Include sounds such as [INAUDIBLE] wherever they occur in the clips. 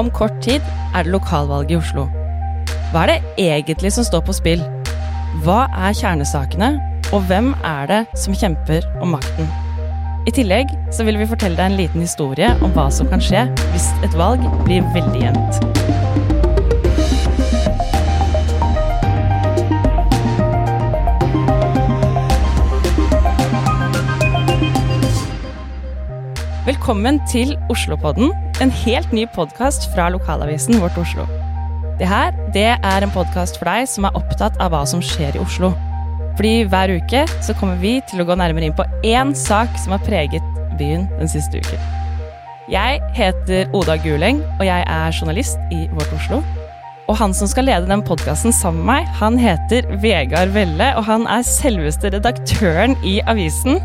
Om kort tid er det lokalvalg i Oslo. Hva er det egentlig som står på spill? Hva er kjernesakene, og hvem er det som kjemper om makten? I tillegg så vil vi fortelle deg en liten historie om hva som kan skje hvis et valg blir veldig jevnt. Velkommen til Oslopodden, en helt ny podkast fra lokalavisen Vårt Oslo. Det her det er en podkast for deg som er opptatt av hva som skjer i Oslo. Fordi hver uke så kommer vi til å gå nærmere inn på én sak som har preget byen den siste uken. Jeg heter Oda Guleng, og jeg er journalist i Vårt Oslo. Og han som skal lede den podkasten sammen med meg, han heter Vegard Velle, og han er selveste redaktøren i avisen.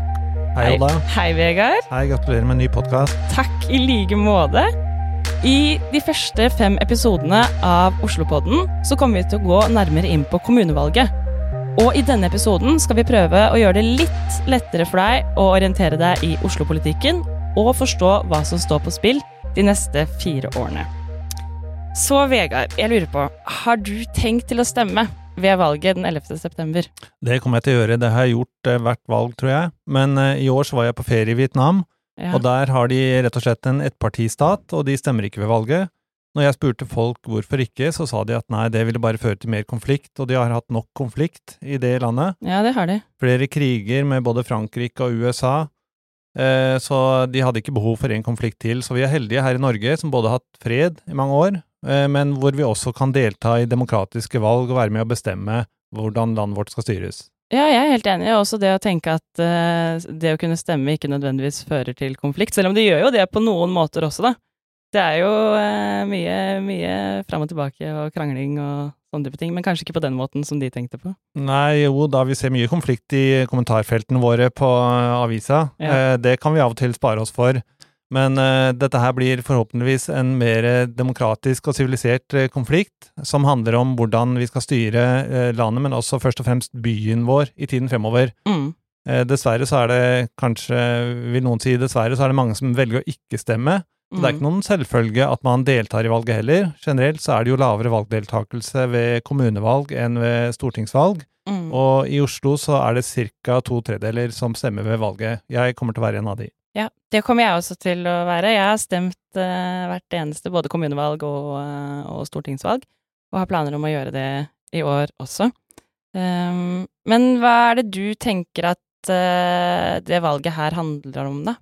Hei, Oda. Hei, Vegard. Hei, Gratulerer med en ny podkast. Takk i like måte. I de første fem episodene av Oslopodden så kommer vi til å gå nærmere inn på kommunevalget. Og i denne episoden skal vi prøve å gjøre det litt lettere for deg å orientere deg i Oslo-politikken og forstå hva som står på spill de neste fire årene. Så Vegard, jeg lurer på, har du tenkt til å stemme ved valget den 11. september? Det kommer jeg til å gjøre. Det har jeg gjort eh, hvert valg, tror jeg. Men eh, i år så var jeg på ferie i Vietnam, Ja. og der har de rett og slett en ettpartistat, og de stemmer ikke ved valget. Når jeg spurte folk hvorfor ikke, så sa de at nei, det ville bare føre til mer konflikt, og de har hatt nok konflikt i det landet. ja, det har de. Flere kriger med både Frankrike og USA, eh, så de hadde ikke behov for en konflikt til. Så vi er heldige her i Norge som både har hatt fred i mange år, men hvor vi også kan delta i demokratiske valg og være med å bestemme hvordan landet vårt skal styres. Ja, jeg er helt enig. Også det å tenke at uh, det å kunne stemme ikke nødvendigvis fører til konflikt. Selv om det gjør jo det på noen måter også, da. Det er jo uh, mye, mye fram og tilbake og krangling og sånne type ting, men kanskje ikke på den måten som de tenkte på. Nei, jo, da vi ser mye konflikt i kommentarfeltene våre på eh, avisa. Ja. Uh, det kan vi av og til spare oss for. Men uh, dette her blir forhåpentligvis en mer demokratisk og sivilisert uh, konflikt, som handler om hvordan vi skal styre uh, landet, men også først og fremst byen vår i tiden fremover. Mm. Dessverre så er det kanskje, vil noen si dessverre, så er det mange som velger å ikke stemme. Så det er ikke noen selvfølge at man deltar i valget heller. Generelt så er det jo lavere valgdeltakelse ved kommunevalg enn ved stortingsvalg. Mm. Og i Oslo så er det ca. to tredeler som stemmer ved valget. Jeg kommer til å være en av de. Ja, det kommer jeg også til å være. Jeg har stemt uh, hvert eneste, både kommunevalg og, uh, og stortingsvalg, og har planer om å gjøre det i år også. Um, men hva er det du tenker at uh, det valget her handler om, da?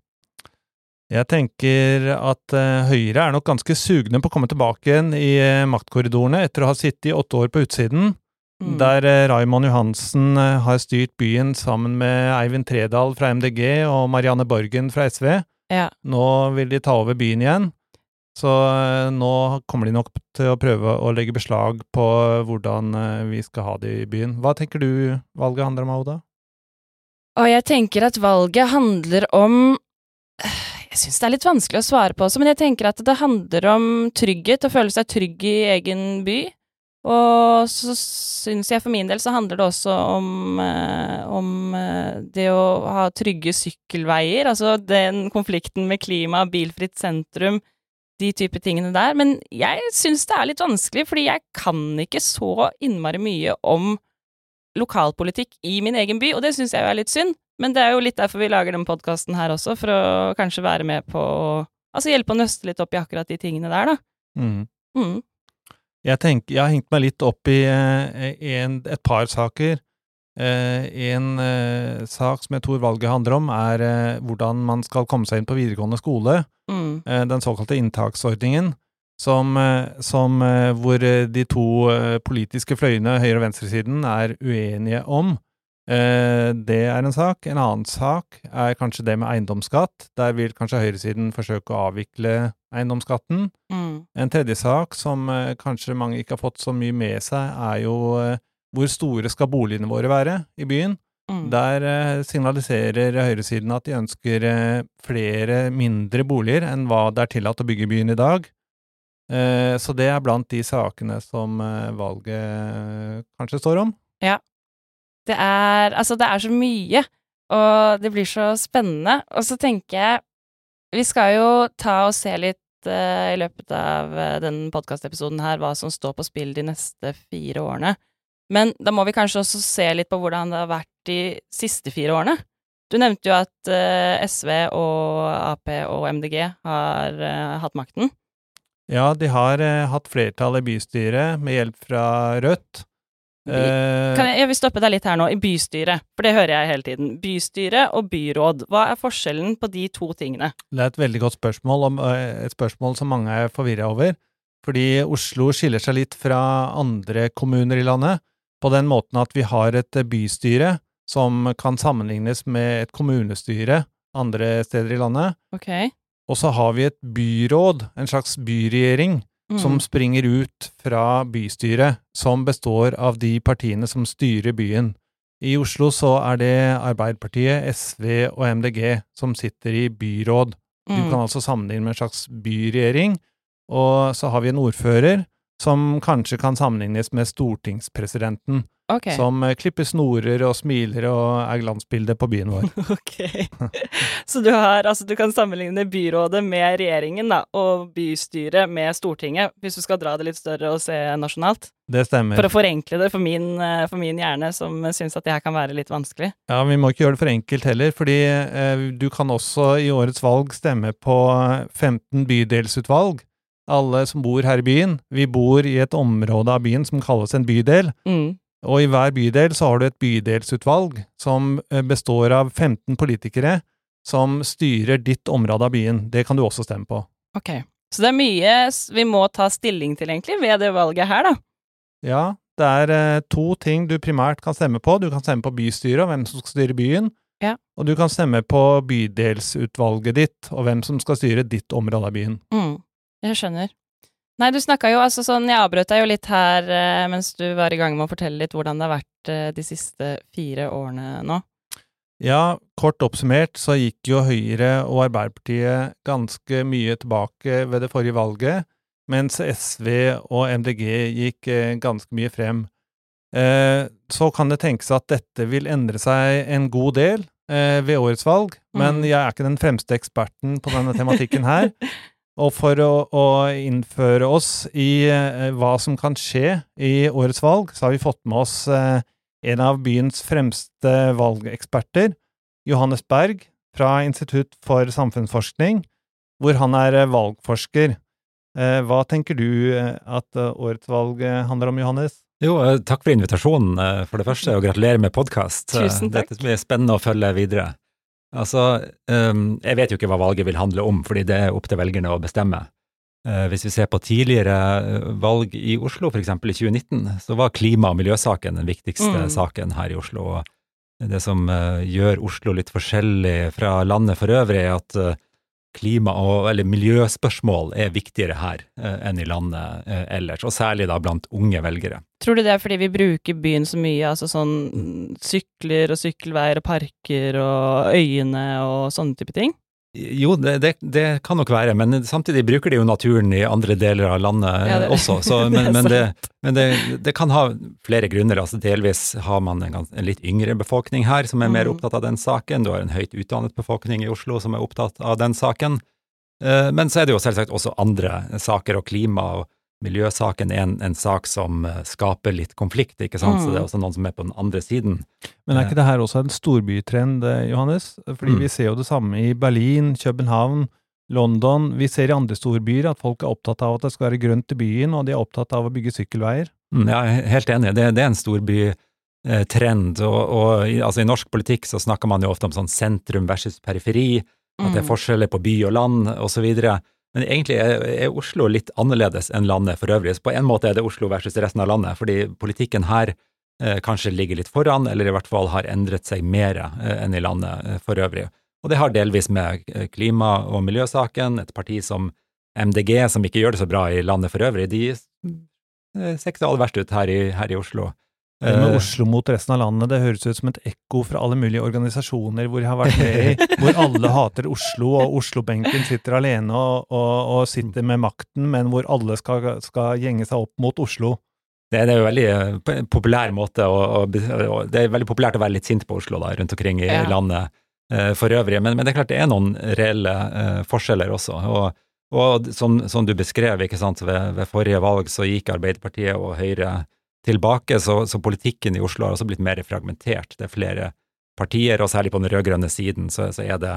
Jeg tenker at Høyre er nok ganske sugne på å komme tilbake igjen i maktkorridorene etter å ha sittet i åtte år på utsiden, Mm. der uh, Raymond Johansen eh, har styrt byen sammen med Eivind Tredal fra MDG og Marianne Borgen fra SV. Ja. Nå vil de ta over byen igjen, så eh, nå kommer de nok til å prøve å legge beslag på hvordan eh, vi skal ha det i byen. Hva tenker du valget handler om, Oda? Og jeg tenker at valget handler om Jeg syns det er litt vanskelig å svare på også, men jeg tenker at det handler om trygghet, å føle seg trygg i egen by. Og så syns jeg for min del så handler det også om, eh, om eh, det å ha trygge sykkelveier, altså den konflikten med klima, bilfritt sentrum, de type tingene der. Men jeg syns det er litt vanskelig, fordi jeg kan ikke så innmari mye om lokalpolitikk i min egen by, og det syns jeg jo er litt synd. Men det er jo litt derfor vi lager denne podkasten her også, for å kanskje være med på å Altså hjelpe å nøste litt opp i akkurat de tingene der, da. Mm. Mm. Jeg, tenker, jeg har hengt meg litt opp i eh, en, et par saker. Eh, en eh, sak som jeg tror valget handler om, er hvordan man skal komme seg inn på videregående skole. Mm. Den såkalte inntaksordningen, som, som, hvor de to politiske fløyene, høyre- og venstresiden, er uenige om. Eh, Det er en sak. En annen sak er kanskje det med eiendomsskatt. Der vil kanskje høyresiden forsøke å avvikle eiendomsskatten. Mm. En tredje sak som eh, kanskje mange ikke har fått så mye med seg, er jo eh, hvor store skal boligene våre være i byen? Mm. Der eh, signaliserer høyresiden at de ønsker flere mindre boliger enn hva det er tillatt å bygge i byen i dag. Eh, så det er blant de sakene som valget kanskje står om. Det er Altså, det er så mye, og det blir så spennende. Og så tenker jeg Vi skal jo ta og se litt eh, i løpet av eh, denne podkastepisoden hva som står på spill de neste fire årene. Men da må vi kanskje også se litt på hvordan det har vært de siste fire årene. Du nevnte jo at eh, SV og Ap og MDG har hatt makten. Ja, de har hatt flertall i bystyret med hjelp fra Rødt. Kan jeg, jeg vil stoppe deg litt her nå, i bystyret, for det hører jeg hele tiden. Bystyre og byråd, hva er forskjellen på de to tingene? Det er et veldig godt spørsmål, om, et spørsmål som mange er forvirra over. Fordi Oslo skiller seg litt fra andre kommuner i landet, på den måten at vi har et bystyre som kan sammenlignes med et kommunestyre andre steder i landet, Ok. og så har vi et byråd, en slags byregjering, Mm. som springer ut fra bystyret, som består av de partiene som styrer byen. I Oslo så er det Arbeiderpartiet, SV og MDG som sitter i byråd. Du Mm. kan altså sammenligne med en slags byregjering, og så har vi en ordfører som kanskje kan sammenlignes med stortingspresidenten, okay. som eh, klipper snorer og smiler og er glansbildet på byen vår. [LAUGHS] Ok. Så du har Altså, du kan sammenligne byrådet med regjeringen, da, og bystyret med Stortinget, hvis du skal dra det litt større og se nasjonalt? Det stemmer. For å forenkle det for min, eh, for min hjerne, som syns at det her kan være litt vanskelig. Ja, vi må ikke gjøre det for enkelt heller, fordi eh, du kan også i årets valg stemme på 15 bydelsutvalg. Alle som bor her i byen. Vi bor i et område av byen som kalles en bydel. Mm. Og i hver bydel så har du et bydelsutvalg som eh, består av 15 politikere som styrer ditt område av byen. Det kan du også stemme på. Ok. Så det er mye vi må ta stilling til, egentlig, ved det valget her, da. Ja, det er eh, to ting du primært kan stemme på. Du kan stemme på bystyret og hvem som skal styre byen. Ja. Og du kan stemme på bydelsutvalget ditt og hvem som skal styre ditt område av byen. Mm. Jeg skjønner. Nei, du snakka jo altså sånn Jeg avbrøt deg jo litt her eh, mens du var i gang med å fortelle litt hvordan det har vært eh, de siste fire årene nå. Ja, kort oppsummert så gikk jo Høyre og Arbeiderpartiet ganske mye tilbake ved det forrige valget, mens SV og MDG gikk eh, ganske mye frem. Eh, så kan det tenkes at dette vil endre seg en god del eh, ved årets valg, men Mm. jeg er ikke den fremste eksperten på denne tematikken her. [LAUGHS] Og for å, å innføre oss i eh, hva som kan skje i årets valg, så har vi fått med oss eh, en av byens fremste valgeksperter, Johannes Berg, fra Institutt for samfunnsforskning, hvor han er eh, valgforsker. Eh, Hva tenker du eh, at eh, årets valg eh, handler om, Johannes? Jo, takk for invitasjonen, for det første, og gratulerer med podkast. Tusen takk. Dette blir spennende å følge videre. Altså, um, jeg vet jo ikke hva valget vil handle om, fordi det er opp til velgerne å bestemme. Uh, Hvis vi ser på tidligere eh, valg i Oslo, f.eks. i 2019, så var klima- og miljøsaken den viktigste Mm. saken her i Oslo. Og det som uh, gjør Oslo litt forskjellig fra landet for øvrig, er at eh, klima- og eller miljøspørsmål er viktigere her eh, enn i landet eh, ellers, og særlig da blant unge velgere. Tror du det er fordi vi bruker byen så mye, altså sånn mm, sykler og sykkelveier og parker og øyene og sånne type ting? Jo, det, det, det kan nok være, men samtidig bruker de jo naturen i andre deler av landet Ja, det- også. Så, men [LAUGHS] men, det, men det, det kan ha flere grunner. altså Delvis har man en, en litt yngre befolkning her som er mer Mm. opptatt av den saken. Du har en høyt utdannet befolkning i Oslo som er opptatt av den saken. Eh, Men så er det jo selvsagt også andre saker, og klima- og miljøsaken er en, en sak som eh, skaper litt konflikt, ikke sant. Så Mm. det er også noen som er på den andre siden. Men er ikke det her også en storbytrend, eh, Johannes? Fordi Mm. vi ser jo det samme i Berlin, København, London. Vi ser i andre storbyer at folk er opptatt av at det skal være grønt i byen, og de er opptatt av å bygge sykkelveier. Mm, Ja, jeg er helt enig. Det, det er en storbytrend. Og, og i, altså, i norsk politikk så snakker man jo ofte om sånn sentrum versus periferi, at det er Mm. forskjeller på by og land osv. Men egentlig er, Oslo litt annerledes enn landet for øvrig. Så på en måte er det Oslo versus resten av landet, fordi politikken her eh, kanskje ligger litt foran, eller i hvert fall har endret seg mer eh, enn i landet eh, for øvrig. Og det har delvis med klima- og miljøsaken, et parti som MDG, som ikke gjør det så bra i landet for øvrig, de ser ikke så aller verst ut her i, her i Oslo. Det med Eh, Oslo mot resten av landet, det høres ut som et ekko fra alle mulige organisasjoner hvor jeg har vært med i, [LAUGHS] hvor alle hater Oslo, og Oslo-benken sitter alene og, og, og sitter med makten, men hvor alle skal, skal gjenge seg opp mot Oslo. Det, det er jo veldig eh, populær måte å, og, Det er veldig populært å være litt sint på Oslo da, rundt omkring i Ja. landet eh, for øvrig, men, men det er klart det er noen reelle forskjeller også. og Og som, som du beskrev, ikke sant, ved, ved, forrige valg så gikk Arbeiderpartiet og Høyre tilbake, så, så, politikken i Oslo har også blitt mer fragmentert. Det er flere partier, og særlig på den rød-grønne siden så, så, er det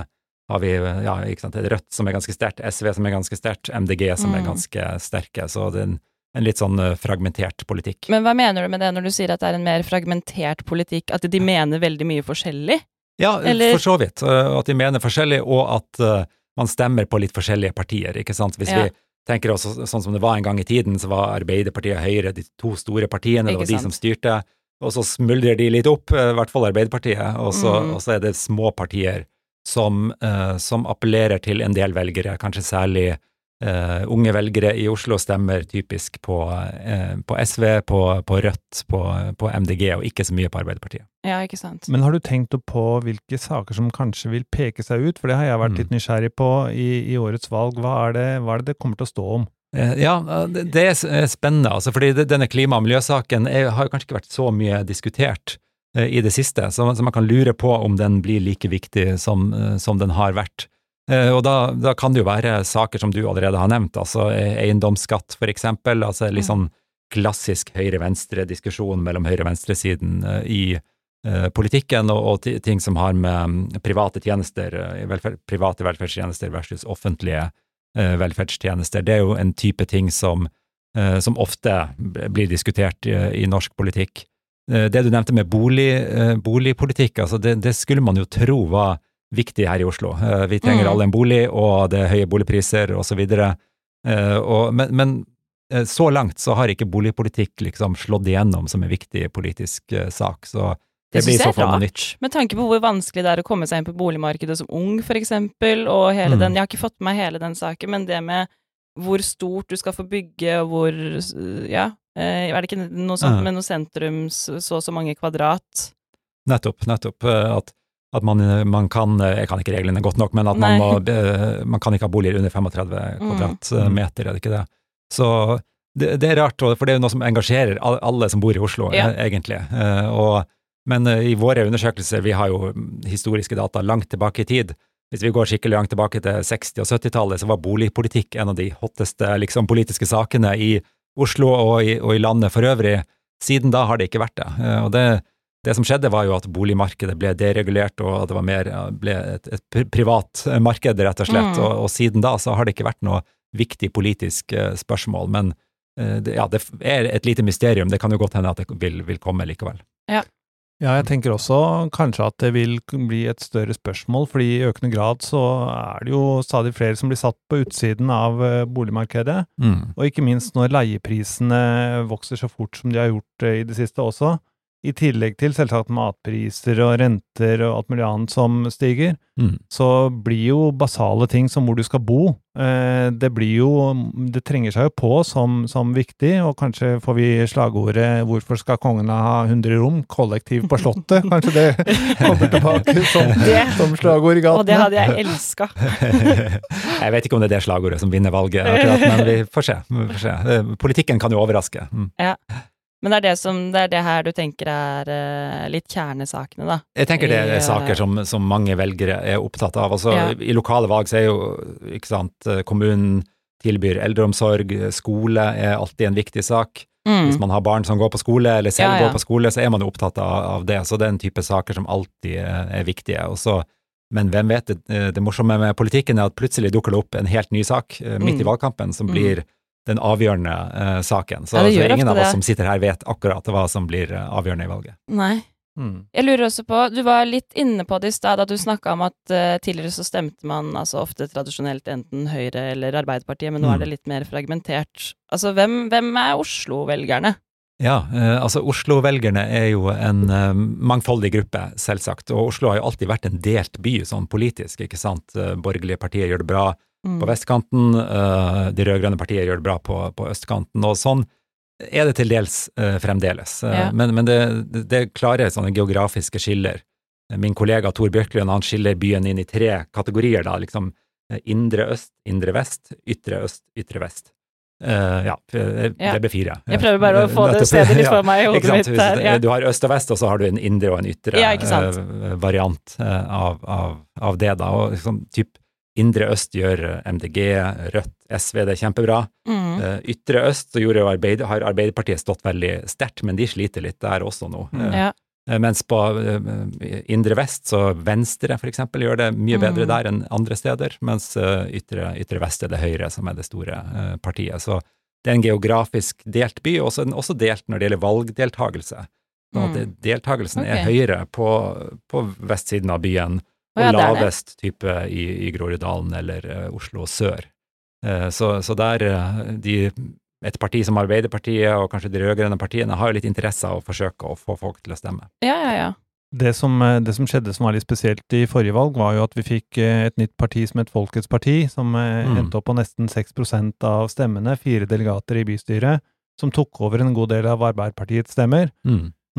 har vi ja, Rødt som er ganske sterkt, SV som er ganske sterkt, MDG som mm. er ganske sterke. Så det er en, en, litt sånn eh, fragmentert politikk. Men hva mener du med det når du sier at det er en mer fragmentert politikk? At de mener veldig mye forskjellig? Ja, Eller? for så vidt. Eh, at de mener forskjellig, og at uh, man stemmer på litt forskjellige partier, ikke sant. Hvis ja. vi tenker også sånn som det var en gang i tiden, så var Arbeiderpartiet og Høyre de to store partiene, det var de som styrte. Og så smuldrer de litt opp, i hvert fall Arbeiderpartiet, og så, mm. og så er det små partier som, uh, som, appellerer til en del velgere, kanskje særlig uh, unge velgere i Oslo stemmer typisk på, uh, på SV, på, på Rødt, på, på, MDG, og ikke så mye på Arbeiderpartiet. Ja, ikke sant. Men har du tenkt på hvilke saker som kanskje vil peke seg ut? For det har jeg vært mm. litt nysgjerrig på i, i årets valg. Hva er, det, hva er det det kommer til å stå om? Ja, det er spennende, altså, fordi denne klima- og miljøsaken er, har kanskje ikke vært så mye diskutert. I det siste, så, så, man kan lure på om den blir like viktig som, som den har vært. Eh, og da, da, kan det jo være saker som du allerede har nevnt, altså eiendomsskatt for eksempel, altså litt sånn klassisk høyre-venstre-diskusjon mellom høyre-venstre-siden i politikken, og, og, ting som har med mm, private tjenester, velferd, private velferdstjenester versus offentlige velferdstjenester. Det er jo en type ting som, som ofte blir diskutert i, i norsk politikk. Eh, det du nevnte med bolig, eh, boligpolitikk, altså det, det, skulle man jo tro var viktig her i Oslo. Eh, vi trenger mm. alle en bolig, og det er høye boligpriser osv. Men, men så langt så har ikke boligpolitikk liksom slått igjennom som en viktig politisk sak. så det, det blir i så fall noe nytt. Med tanke på hvor vanskelig det er å komme seg inn på boligmarkedet som ung, for eksempel, og hele mm. den Jeg har ikke fått med meg hele den saken, men det med hvor stort du skal få bygge, og hvor Ja, Eh, er det ikke noe sånt med noe sentrums så og så mange kvadrat? Nettopp, nettopp. Eh, at, at man, man, kan Jeg kan ikke reglene godt nok, men at man, må, man kan ikke ha boliger under 35 mm. kvadratmeter, er det ikke det? Så det, det, er rart, for det er jo noe som engasjerer alle som bor i Oslo, ja. Eh, egentlig. Og, men i våre undersøkelser, vi har jo historiske data langt tilbake i tid. Hvis vi går skikkelig langt tilbake til 60- og 70-tallet, så var boligpolitikk en av de hotteste liksom, politiske sakene i Oslo og i, og i, landet for øvrig. Siden da har det ikke vært det. Eh, og det, det, som skjedde, var jo at boligmarkedet ble deregulert, og det var mer, ble et, et privat marked, rett og slett. Mm. Og, og, siden da så har det ikke vært noe viktig politisk uh, spørsmål. Men uh, det, ja, det er et lite mysterium. Det kan jo godt hende at det vil, vil komme likevel. Ja. Ja, jeg tenker også kanskje at det vil bli et større spørsmål, fordi i økende grad så er det jo stadig flere som blir satt på utsiden av eh, boligmarkedet. Mm. Og ikke minst når leieprisene vokser så fort som de har gjort eh, i det siste også, i tillegg til selvsagt matpriser og renter og alt mulig annet som stiger, mm. så blir jo basale ting som hvor du skal bo, eh, det blir jo Det trenger seg jo på som, som, viktig, og kanskje får vi slagordet 'Hvorfor skal kongene ha 100 rom?' Kollektiv på Slottet. [LAUGHS] Kanskje det kommer tilbake som, [LAUGHS] som slagord i gatene. Og det hadde jeg elska. [LAUGHS] jeg vet ikke om det er det slagordet som vinner valget, akkurat, men vi får se. Vi får se. Eh, politikken kan jo overraske. Mm. Ja. Men det er det, som, det er det her du tenker er uh, litt kjernesakene, da? Jeg tenker det er I, saker som, som, mange velgere er opptatt av. Altså, ja. I lokale valg så er jo ikke sant, eh, kommunen tilbyr eldreomsorg, skole er alltid en viktig sak. Mm. Hvis man har barn som går på skole, eller selv ja, ja. går på skole, så er man jo opptatt av, av, det. Så det er en type saker som alltid er, viktige. Også, men hvem vet, det, eh, det morsomme med politikken er at plutselig dukker det opp en helt ny sak midt mm. i valgkampen som mm. blir den avgjørende uh, saken. Så, ja, så ingen av oss som sitter her vet akkurat hva som blir uh, avgjørende i valget. Nei. Mm. Jeg lurer også på, Du var litt inne på det i stad, at du snakka om at uh, tidligere så stemte man altså ofte tradisjonelt enten Høyre eller Arbeiderpartiet, men nå mm. er det litt mer fragmentert. Altså, hvem, hvem er Oslo-velgerne? Ja, altså Oslo-velgerne er jo en mangfoldig gruppe, selvsagt. Og Oslo har jo alltid vært en delt by sånn politisk, ikke sant. borgerlige partier gjør det bra, mm. på vestkanten, uh, de rød-grønne partiene gjør det bra på, på, østkanten, og sånn er det til dels uh, fremdeles. Uh, ja. Men, men det, det, er klare sånne geografiske skiller. Min kollega Tor Bjørklund han skiller byen inn i tre kategorier, da, liksom indre øst, indre vest, ytre øst, ytre vest. Uh, ja, det ble fire. Jeg prøver bare å få det stedet litt for meg i [LAUGHS] hodet mitt her. Ja. Du har øst og vest, og så har du en indre og en ytre ja, variant av, av, av, det. da, og liksom, typ, Indre øst gjør MDG, Rødt, SV det er kjempebra. Mm. Eh, Ytre øst så Arbeid, har Arbeiderpartiet stått veldig sterkt, men de sliter litt der også nå. Mm. Eh, Ja. eh, Mens på eh, indre vest, så Venstre eksempel, gjør det mye bedre Mm. der enn andre steder, mens eh, ytre, ytre vest er det Høyre som er det store eh, partiet. Så det er en geografisk delt by, og også, også delt når det gjelder valgdeltagelse. Sånn at Mm. deltagelsen er høyere på, på vestsiden av byen, og ja, lavest type i, i Groruddalen eller uh, Oslo sør. Uh, så, så der uh, de, et parti som Arbeiderpartiet og kanskje de rød-grønne partiene har jo litt interesse av å forsøke å få folk til å stemme. Ja, ja, ja. Det som, det som skjedde som var litt spesielt i forrige valg, var jo at vi fikk et nytt parti som het Folkets parti, som Mm. endte opp på nesten 6% av stemmene, fire delegater i bystyret, som tok over en god del av Arbeiderpartiets stemmer.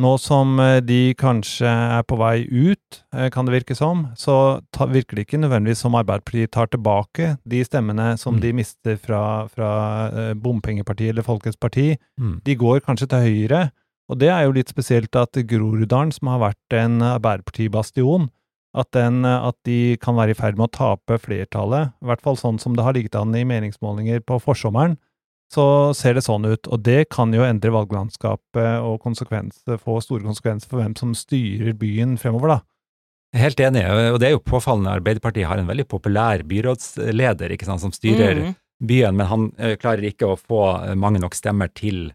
Nå som eh, de kanskje er på vei ut, eh, kan det virke som, så ta, virker det ikke nødvendigvis som Arbeiderpartiet tar tilbake de stemmene som Mm. de mister fra, fra eh, bompengepartiet eller Folkets parti. Mm. De går kanskje til høyre, og det er jo litt spesielt at Groruddalen, som har vært en Arbeiderpartibastion, at, at de kan være i ferd med å tape flertallet, i hvert fall sånn som det har ligget an i meningsmålinger på forsommeren, så ser det sånn ut, og det kan jo endre valglandskapet og få store konsekvenser for hvem som styrer byen fremover, da. Helt enig, og det er jo påfallende. Arbeiderpartiet har en veldig populær byrådsleder ikke sant, som styrer Mm. byen, men han eh, klarer ikke å få eh, mange nok stemmer til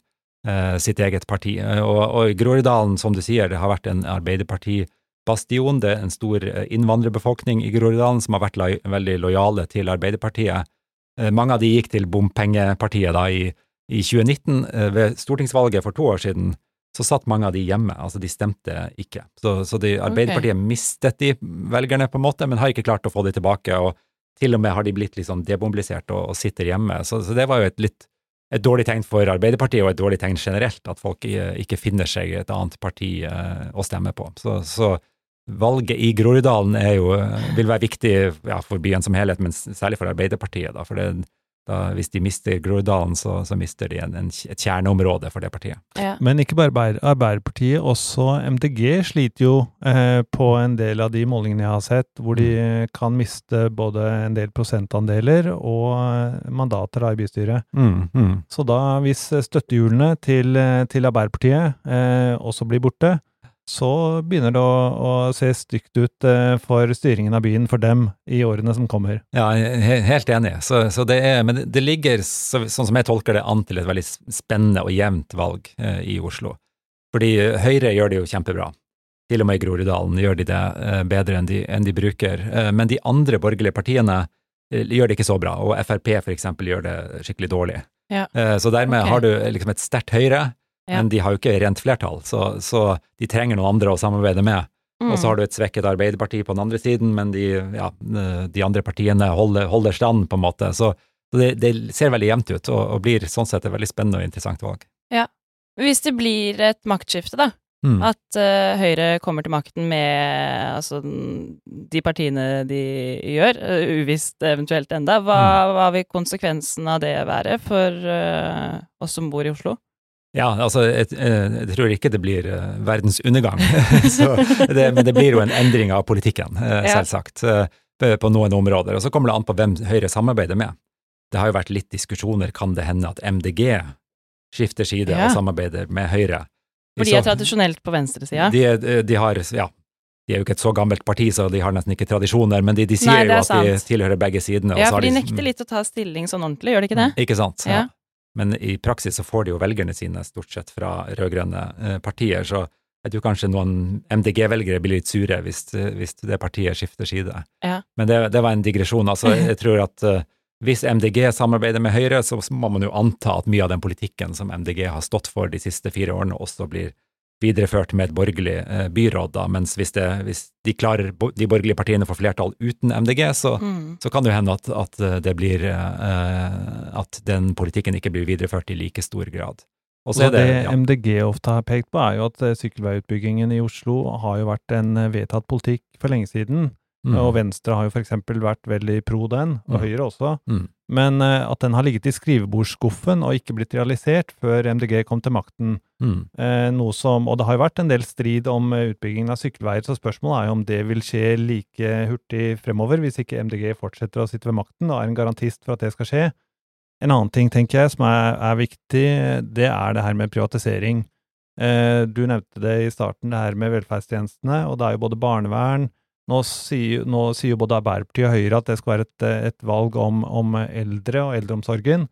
eh, sitt eget parti. Og, og i Groruddalen, som du sier, det har vært en Arbeiderparti-bastion. Det er en stor innvandrerbefolkning i Groruddalen som har vært lo veldig lojale til Arbeiderpartiet. Eh, mange av de gikk til bompengepartiet da i, i 2019. Eh, ved stortingsvalget for to år siden så satt mange av de hjemme, altså de stemte ikke. Så, så de, Arbeiderpartiet mistet de velgerne på en måte, men har ikke klart å få de tilbake, og til og med har de blitt litt sånn demobilisert og, og sitter hjemme. Så, så det var jo et litt et dårlig tegn for Arbeiderpartiet, og et dårlig tegn generelt, at folk ikke, ikke finner seg et annet parti eh, å stemme på. Så, så valget i Groruddalen eh, vil være viktig ja, for byen som helhet, men særlig for Arbeiderpartiet. Da, for det, da, hvis de mister Groruddalen, så, så mister de en, en, et kjerneområde for det partiet. Ja. Men ikke bare Arbeider- Arbeiderpartiet, også MDG sliter jo eh, på en del av de målingene jeg har sett, hvor de kan miste både en del prosentandeler og eh, mandater da i bystyret. Så da, hvis støttehjulene til, eh, til Arbeiderpartiet eh, også blir borte, så begynner det å, å se stygt ut eh, for styringen av byen for dem i årene som kommer. Ja, helt enig. Så, så det er, men det, ligger, så, sånn som jeg tolker det, an til et veldig spennende og jevnt valg eh, i Oslo. Fordi Høyre gjør det jo kjempebra. Til og med i Groruddalen gjør de det eh, bedre enn de, enn de bruker. Eh, men de andre borgerlige partiene eh, gjør det ikke så bra, og Frp for eksempel gjør det skikkelig dårlig. Ja. Eh, så dermed okay. har du liksom et sterkt Høyre, Ja. men de har jo ikke rent flertall, så, så de trenger noen andre å samarbeide med. Og så har du et svekket Arbeiderparti på den andre siden, men de, ja, de andre partiene holder, holder stand, på en måte. Så, så det, det ser veldig jevnt ut, og, og blir sånn sett et veldig spennende og interessant valg. Ja. Hvis det blir et maktskifte, da, Mm. at uh, Høyre kommer til makten med altså, de partiene de gjør, eh, uvisst eventuelt enda, hva, Mm. hva vil konsekvensen av det være for uh, oss som bor i Oslo? Ja, altså, jeg, eh, jeg tror ikke det blir eh, verdens undergang, [LAUGHS] det, men det blir jo en endring av politikken, eh, selvsagt, på- noen områder. Og så kommer det an på hvem Høyre samarbeider med. Det har jo vært litt diskusjoner, kan det hende at MDG skifter side Ja. og samarbeider med Høyre? For de er tradisjonelt på venstresida. De, de har, ja, de er jo ikke et så gammelt parti, så de har nesten ikke tradisjoner, men de, de sier Nei, jo at at de tilhører begge sidene. Ja, for de nekter litt å ta stilling sånn ordentlig, gjør de ikke det? Ikke sant? Ja. Men i praksis så får de jo velgerne sine stort sett fra rød-grønne eh, partier, så jeg tror kanskje noen MDG-velgere blir litt sure hvis, hvis det partiet skifter side. Ja. Men det, det var en digresjon. Altså, jeg tror at eh, hvis MDG samarbeider med Høyre, så må man jo anta at mye av den politikken som MDG har stått for de siste fire årene, også blir videreført med et borgerlig eh, byråd, da. Mens hvis, det, hvis de klarer, de borgerlige partiene får flertall uten MDG, så, Mm. så kan det jo hende at, at det blir eh, At den politikken ikke blir videreført i like stor grad. Og så er det, det ja, MDG ofte har pekt på, er jo at eh, sykkelveiutbyggingen i Oslo har jo vært en eh, vedtatt politikk for lenge siden. Mm. Og Venstre har jo eksempel vært veldig pro den, og Mm. Høyre også. Mm. Men uh, at den har ligget i skrivebordsskuffen og ikke blitt realisert før MDG kom til makten. Eh, noe som, og det har jo vært en del strid om eh, utbyggingen av sykkelveier, så spørsmålet er jo om det vil skje like hurtig fremover, hvis ikke MDG fortsetter å sitte ved makten og er en garantist for at det skal skje. En annen ting, tenker jeg, som er, er viktig, det er det her med privatisering. Uh, du nevnte det i starten, det her med velferdstjenestene, og det er jo både barnevern, nå sier, nå sier både Arbeiderpartiet og Høyre at det skal være et, et valg om, om eldre og eldreomsorgen.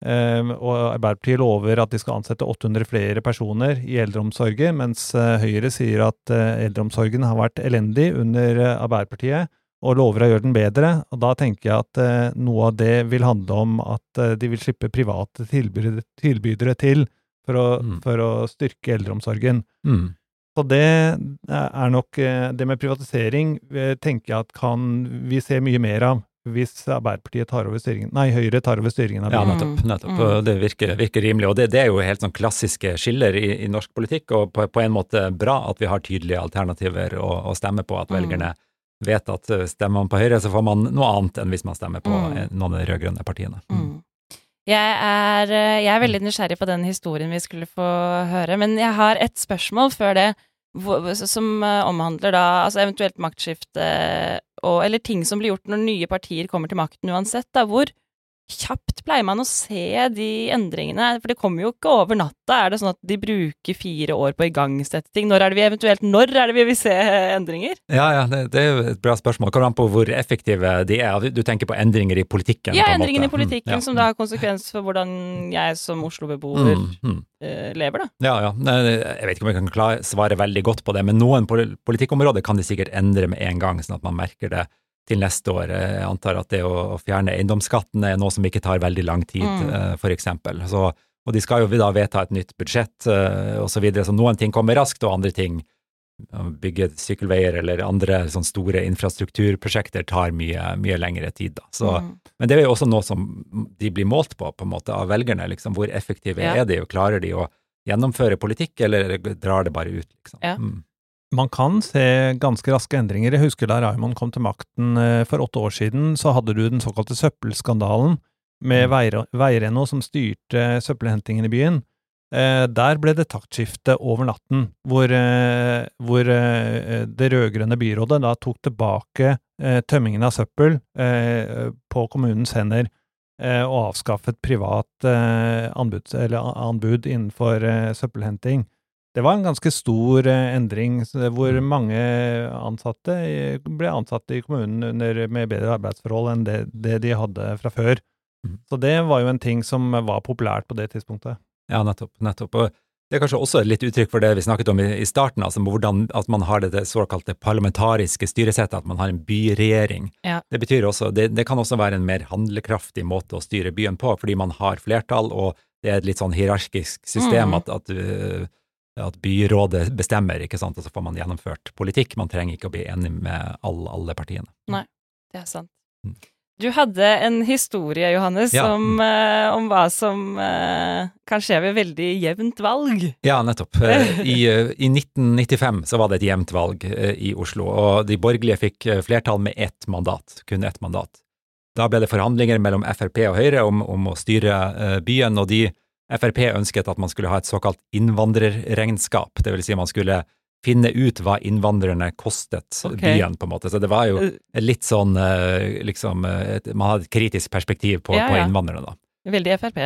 Eh, og Arbeiderpartiet lover at de skal ansette 800 flere personer i eldreomsorgen, mens uh, Høyre sier at uh, eldreomsorgen har vært elendig under uh, Arbeiderpartiet, og lover å gjøre den bedre. Og da tenker jeg at noe av det vil handle om at de vil slippe private tilbydere, tilbydere til for å, Mm. for å styrke eldreomsorgen. Mm. Så det er nok Det med privatisering tenker jeg at kan vi se mye mer av hvis Arbeiderpartiet tar over styringen Nei, Høyre tar over styringen av Ja, nettopp. nettopp. Mm. Det virker, virker rimelig. Og det, det er jo helt sånn klassiske skiller i, i norsk politikk, og på, på en måte bra at vi har tydelige alternativer å, å stemme på, at Mm. velgerne vet at eh, stemmer man på Høyre, så får man noe annet enn hvis man stemmer på Mm. eh, noen av de rød-grønne partiene. Mm. Jeg er, eh, jeg er veldig nysgjerrig på den historien vi skulle få høre, men jeg har et spørsmål før det, som eh, omhandler da altså eventuelt maktskifte og, eller ting som blir gjort når nye partier kommer til makten uansett. Da. Hvor kjapt pleier man å se de endringene? For det kommer jo ikke over natta. Er det sånn at de bruker fire år på å igangsette ting? Når er det vi eventuelt Når er det vi vil se endringer? Ja, ja, det, det er jo et bra spørsmål. Kommer an på hvor effektive de er. Du tenker på endringer i politikken? Ja, endringer endringene i politikken Mm, ja. som da har konsekvens for hvordan jeg som Oslo-beboer Mm, mm. eh, lever, da. Ja, ja. Jeg vet ikke om jeg kan svare veldig godt på det, men noen politikkområder kan de sikkert endre med en gang, sånn at man merker det til neste år. Jeg antar at det å fjerne eiendomsskatten er noe som ikke tar veldig lang tid, Mm. eh, for eksempel. Så, og de skal jo da vedta et nytt budsjett osv., og så videre, så noen ting kommer raskt, og andre ting bygge sykkelveier eller andre sånn store infrastrukturprosjekter tar mye, mye lengre tid. Da. Så, Mm. Men det er jo også noe som de blir målt på, på en måte, av velgerne. Liksom. Hvor effektive Ja. er de, og klarer de å gjennomføre politikk, eller drar det bare ut, liksom? Ja. Mm. Man kan se ganske raske endringer. Jeg husker da Raymond kom til makten eh, for åtte år siden, så hadde du den såkalte søppelskandalen med Mm. Veireno som styrte søppelhentingen i byen. Eh, der ble det taktskifte over natten, hvor, eh, hvor det rød-grønne byrådet da tok tilbake tømmingen av søppel på kommunens hender, og avskaffet privat anbud, eller anbud innenfor søppelhenting. Det var en ganske stor eh, endring, hvor mange ansatte eh, ble ansatt i kommunen under, med bedre arbeidsforhold enn det, det de hadde fra før. Mm. Så det var jo en ting som var populært på det tidspunktet. Ja, nettopp. nettopp. Og det er kanskje også litt uttrykk for det vi snakket om i, i starten, altså hvordan at man har det, det såkalte parlamentariske styresettet, at man har en byregjering. Ja. Det betyr også, det, det kan også være en mer handlekraftig måte å styre byen på, fordi man har flertall, og det er et litt sånn hierarkisk system Mm. at, at, uh, at byrådet bestemmer, ikke sant, og så får man gjennomført politikk. Man trenger ikke å bli enig med alle, alle partiene. Det er sant. Mm. Du hadde en historie, Johannes, Ja. om, eh, om hva som eh, kan skje ved veldig jevnt valg. Ja, nettopp. [LAUGHS] Eh, I, eh, I 1995 så var det et jevnt valg eh, i Oslo, og de borgerlige fikk flertall med ett mandat, kun ett mandat. Da ble det forhandlinger mellom Frp og Høyre om, om å styre byen, og de Frp ønsket at man skulle ha et såkalt innvandrerregnskap, det vil si man skulle finne ut hva innvandrerne kostet okay. byen, på en måte. Så det var jo Eh, litt sånn eh, liksom eh, et, Man hadde et kritisk perspektiv på, Ja, på innvandrerne, da. Veldig Frp.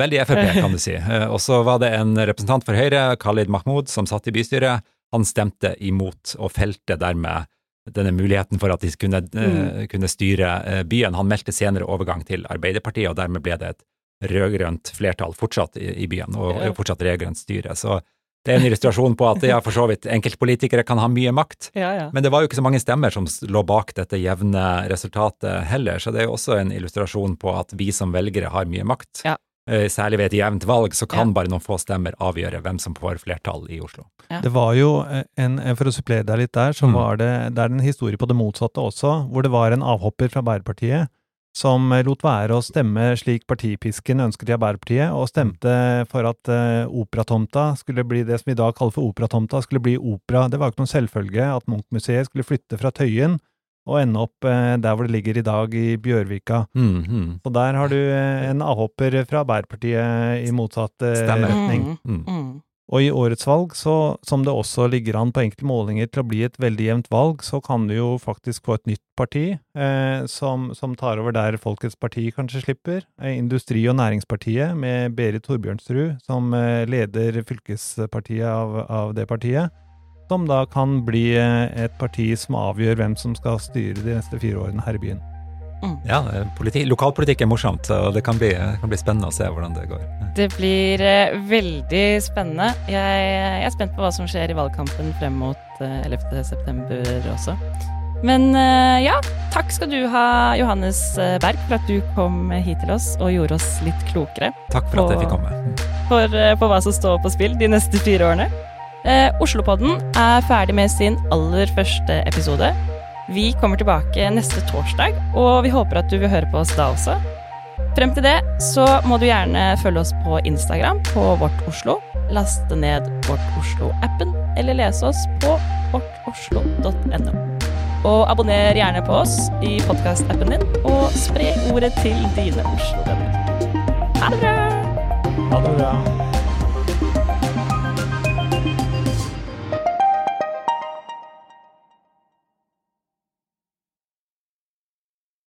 Veldig Frp, [LAUGHS] kan du si. Og så var det en representant for Høyre, Khalid Mahmoud, som satt i bystyret. Han stemte imot og felte dermed denne muligheten for at de kunne, mm. kunne styre byen. Han meldte senere overgang til Arbeiderpartiet, og dermed ble det et rød-grønt flertall fortsatt i, i byen, og og fortsatt rød-grønt styre. Så det er en illustrasjon på at ja, for så vidt enkeltpolitikere kan ha mye makt, Ja, ja. men det var jo ikke så mange stemmer som lå bak dette jevne resultatet heller, så det er jo også en illustrasjon på at vi som velgere har mye makt. Ja. Eh, Særlig ved et jevnt valg så kan Ja. bare noen få stemmer avgjøre hvem som får flertall i Oslo. Det var jo en, en for å supplere deg litt der, så Mm. var det, det er en historie på det motsatte også, hvor det var en avhopper fra Arbeiderpartiet som lot være å stemme slik partipisken ønsket i Arbeiderpartiet, og stemte for at eh, operatomta skulle bli det som vi i dag kaller for operatomta, skulle bli opera. Det var jo ikke noen selvfølge at Munch-museet skulle flytte fra Tøyen og ende opp eh, der hvor det ligger i dag, i Bjørvika. Mm, mm. Så der har du eh, en avhopper fra Arbeiderpartiet i motsatt Stemmer. retning. Mm. Og i årets valg, så, som det også ligger an på enkelte målinger til å bli et veldig jevnt valg, så kan du jo faktisk få et nytt parti eh, som, som tar over der Folkets Parti kanskje slipper. Eh, Industri- og Næringspartiet med Berit Torbjørnsrud som eh, leder fylkespartiet av, av det partiet. Som da kan bli eh, et parti som avgjør hvem som skal styre de neste fire årene her i byen. Ja, eh, politi lokalpolitikk er morsomt, og det kan bli, det kan bli spennende å se hvordan det går. Det blir eh, veldig spennende. Jeg, jeg er spent på hva som skjer i valgkampen frem mot eh, 11. september også. Men eh, ja, takk skal du ha, Johannes eh, Berg, for at du kom hit til oss og gjorde oss litt klokere Takk for at jeg fikk komme. for, eh, på hva som står på spill de neste fire årene. Eh, Oslopodden er ferdig med sin aller første episode. Vi kommer tilbake neste torsdag, og vi håper at du vil høre på oss da også. Frem til det så må du gjerne følge oss på Instagram på Vårt Oslo, laste ned Vårt Oslo-appen, eller lese oss på vårtoslo.no. Og abonner gjerne på oss i podkastappen din, og spre ordet til dine Oslo-venner. Ha det bra! Ha det bra.